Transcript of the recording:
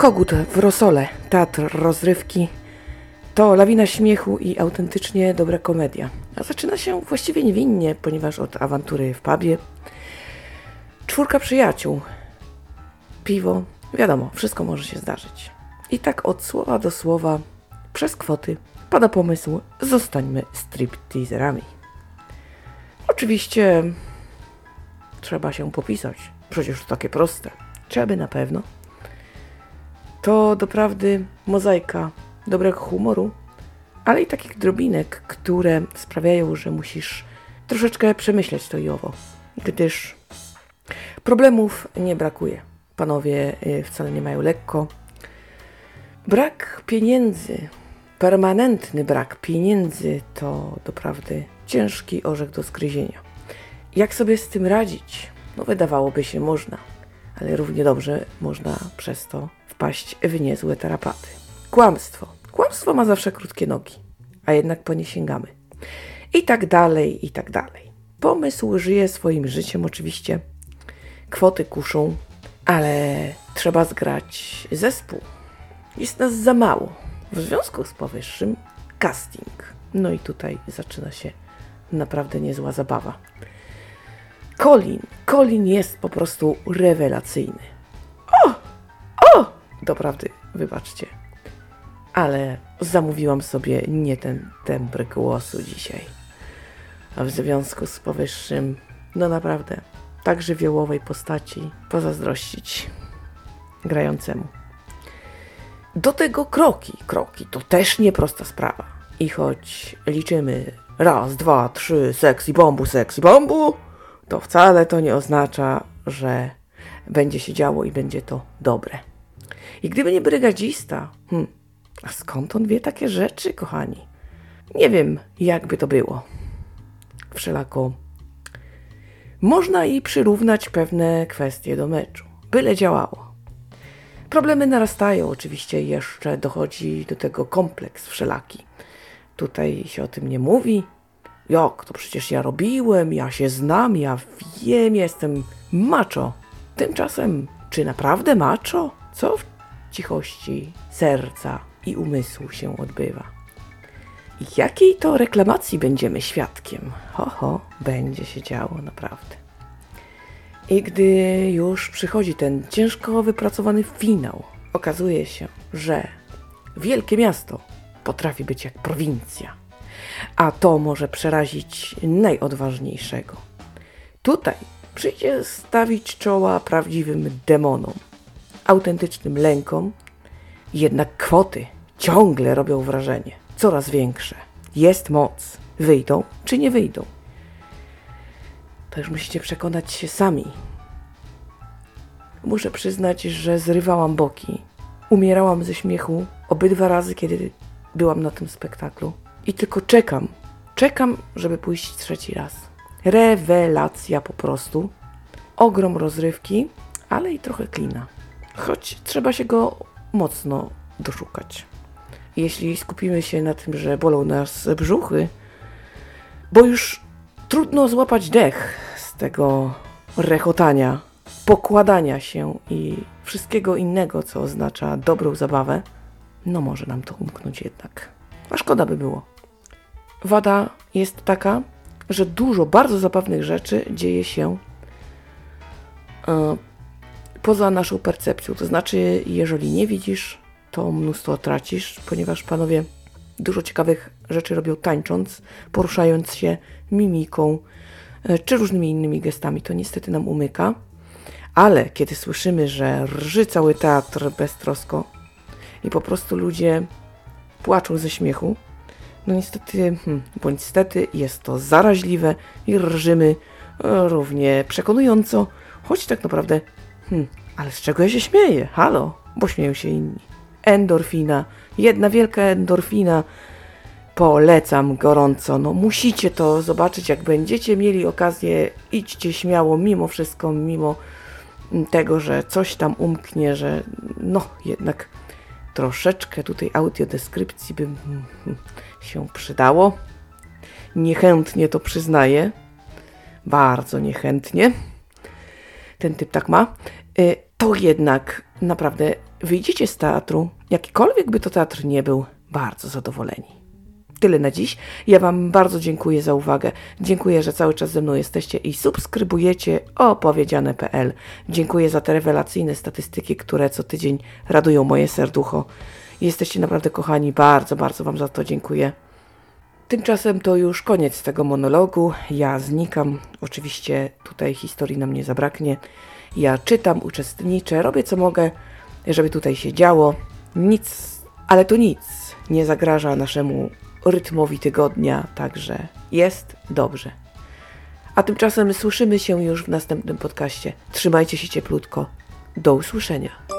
Kogut w Rosole, teatr rozrywki, to lawina śmiechu i autentycznie dobra komedia. A zaczyna się właściwie niewinnie, ponieważ od awantury w pubie. Czwórka przyjaciół, piwo, wiadomo, wszystko może się zdarzyć. I tak od słowa do słowa, przez kwoty, pada pomysł, zostańmy stripteaserami. Oczywiście trzeba się popisać, przecież to takie proste. Trzeba by na pewno. To doprawdy mozaika dobrego humoru, ale i takich drobinek, które sprawiają, że musisz troszeczkę przemyśleć to i owo, gdyż problemów nie brakuje. Panowie y, wcale nie mają lekko. Brak pieniędzy, permanentny brak pieniędzy to doprawdy ciężki orzech do zgryzienia. Jak sobie z tym radzić? No wydawałoby się można, ale równie dobrze można przez to wpaść w niezłe tarapaty. Kłamstwo. Kłamstwo ma zawsze krótkie nogi, a jednak po nie sięgamy. I tak dalej, i tak dalej. Pomysł żyje swoim życiem oczywiście. Kwoty kuszą, ale trzeba zgrać zespół. Jest nas za mało. W związku z powyższym casting. No i tutaj zaczyna się naprawdę niezła zabawa. Colin. Colin jest po prostu rewelacyjny. O! O! Doprawdy, wybaczcie. Ale zamówiłam sobie nie ten tembr głosu dzisiaj. A w związku z powyższym, no naprawdę, tak żywiołowej postaci pozazdrościć grającemu. Do tego kroki. Kroki to też nieprosta sprawa. I choć liczymy raz, dwa, trzy, seksy bombu, seksy bombu, to wcale to nie oznacza, że będzie się działo i będzie to dobre. I gdyby nie brygadzista, hmm, a skąd on wie takie rzeczy, kochani? Nie wiem, jakby to było. Wszelako można i przyrównać pewne kwestie do meczu, byle działało. Problemy narastają, oczywiście jeszcze dochodzi do tego kompleks wszelaki. Tutaj się o tym nie mówi. Jak to przecież ja robiłem, ja się znam, ja wiem, jestem macho. Tymczasem, czy naprawdę macho? Co w cichości serca i umysłu się odbywa? Jakiej to reklamacji będziemy świadkiem? Ho, ho, będzie się działo naprawdę. I gdy już przychodzi ten ciężko wypracowany finał, okazuje się, że wielkie miasto potrafi być jak prowincja. A to może przerazić najodważniejszego. Tutaj przyjdzie stawić czoła prawdziwym demonom, autentycznym lękom, jednak kwoty ciągle robią wrażenie, coraz większe. Jest moc. Wyjdą czy nie wyjdą? To już musicie przekonać się sami. Muszę przyznać, że zrywałam boki. Umierałam ze śmiechu obydwa razy, kiedy byłam na tym spektaklu. I tylko czekam, czekam, żeby pójść trzeci raz. Rewelacja po prostu. Ogrom rozrywki, ale i trochę klina. Choć trzeba się go mocno doszukać. Jeśli skupimy się na tym, że bolą nas brzuchy, bo już trudno złapać dech z tego rechotania, pokładania się i wszystkiego innego, co oznacza dobrą zabawę, no może nam to umknąć jednak. A szkoda by było. Wada jest taka, że dużo bardzo zabawnych rzeczy dzieje się e, poza naszą percepcją. To znaczy, jeżeli nie widzisz, to mnóstwo tracisz, ponieważ panowie dużo ciekawych rzeczy robią tańcząc, poruszając się mimiką e, czy różnymi innymi gestami. To niestety nam umyka. Ale kiedy słyszymy, że rży cały teatr beztrosko i po prostu ludzie płaczą ze śmiechu, no niestety, hmm, bądź stety, jest to zaraźliwe i rżymy e, równie przekonująco, choć tak naprawdę, hmm, ale z czego ja się śmieję? Halo, bo śmieją się inni. Endorfina, jedna wielka endorfina. Polecam gorąco. No musicie to zobaczyć, jak będziecie mieli okazję, idźcie śmiało, mimo wszystko, mimo tego, że coś tam umknie, że no jednak troszeczkę tutaj audiodeskrypcji by się przydało. Niechętnie to przyznaję. Bardzo niechętnie. Ten typ tak ma. Y, to jednak naprawdę wyjdziecie z teatru, jakikolwiek by to teatr nie był, bardzo zadowoleni. Tyle na dziś. Ja Wam bardzo dziękuję za uwagę. Dziękuję, że cały czas ze mną jesteście i subskrybujecie opowiedziane.pl. Dziękuję za te rewelacyjne statystyki, które co tydzień radują moje serducho. Jesteście naprawdę kochani. Bardzo, bardzo Wam za to dziękuję. Tymczasem to już koniec tego monologu. Ja znikam. Oczywiście tutaj historii nam nie zabraknie. Ja czytam, uczestniczę, robię co mogę, żeby tutaj się działo. Nic, ale to nic nie zagraża naszemu rytmowi tygodnia, także jest dobrze. A tymczasem słyszymy się już w następnym podcaście. Trzymajcie się cieplutko. Do usłyszenia.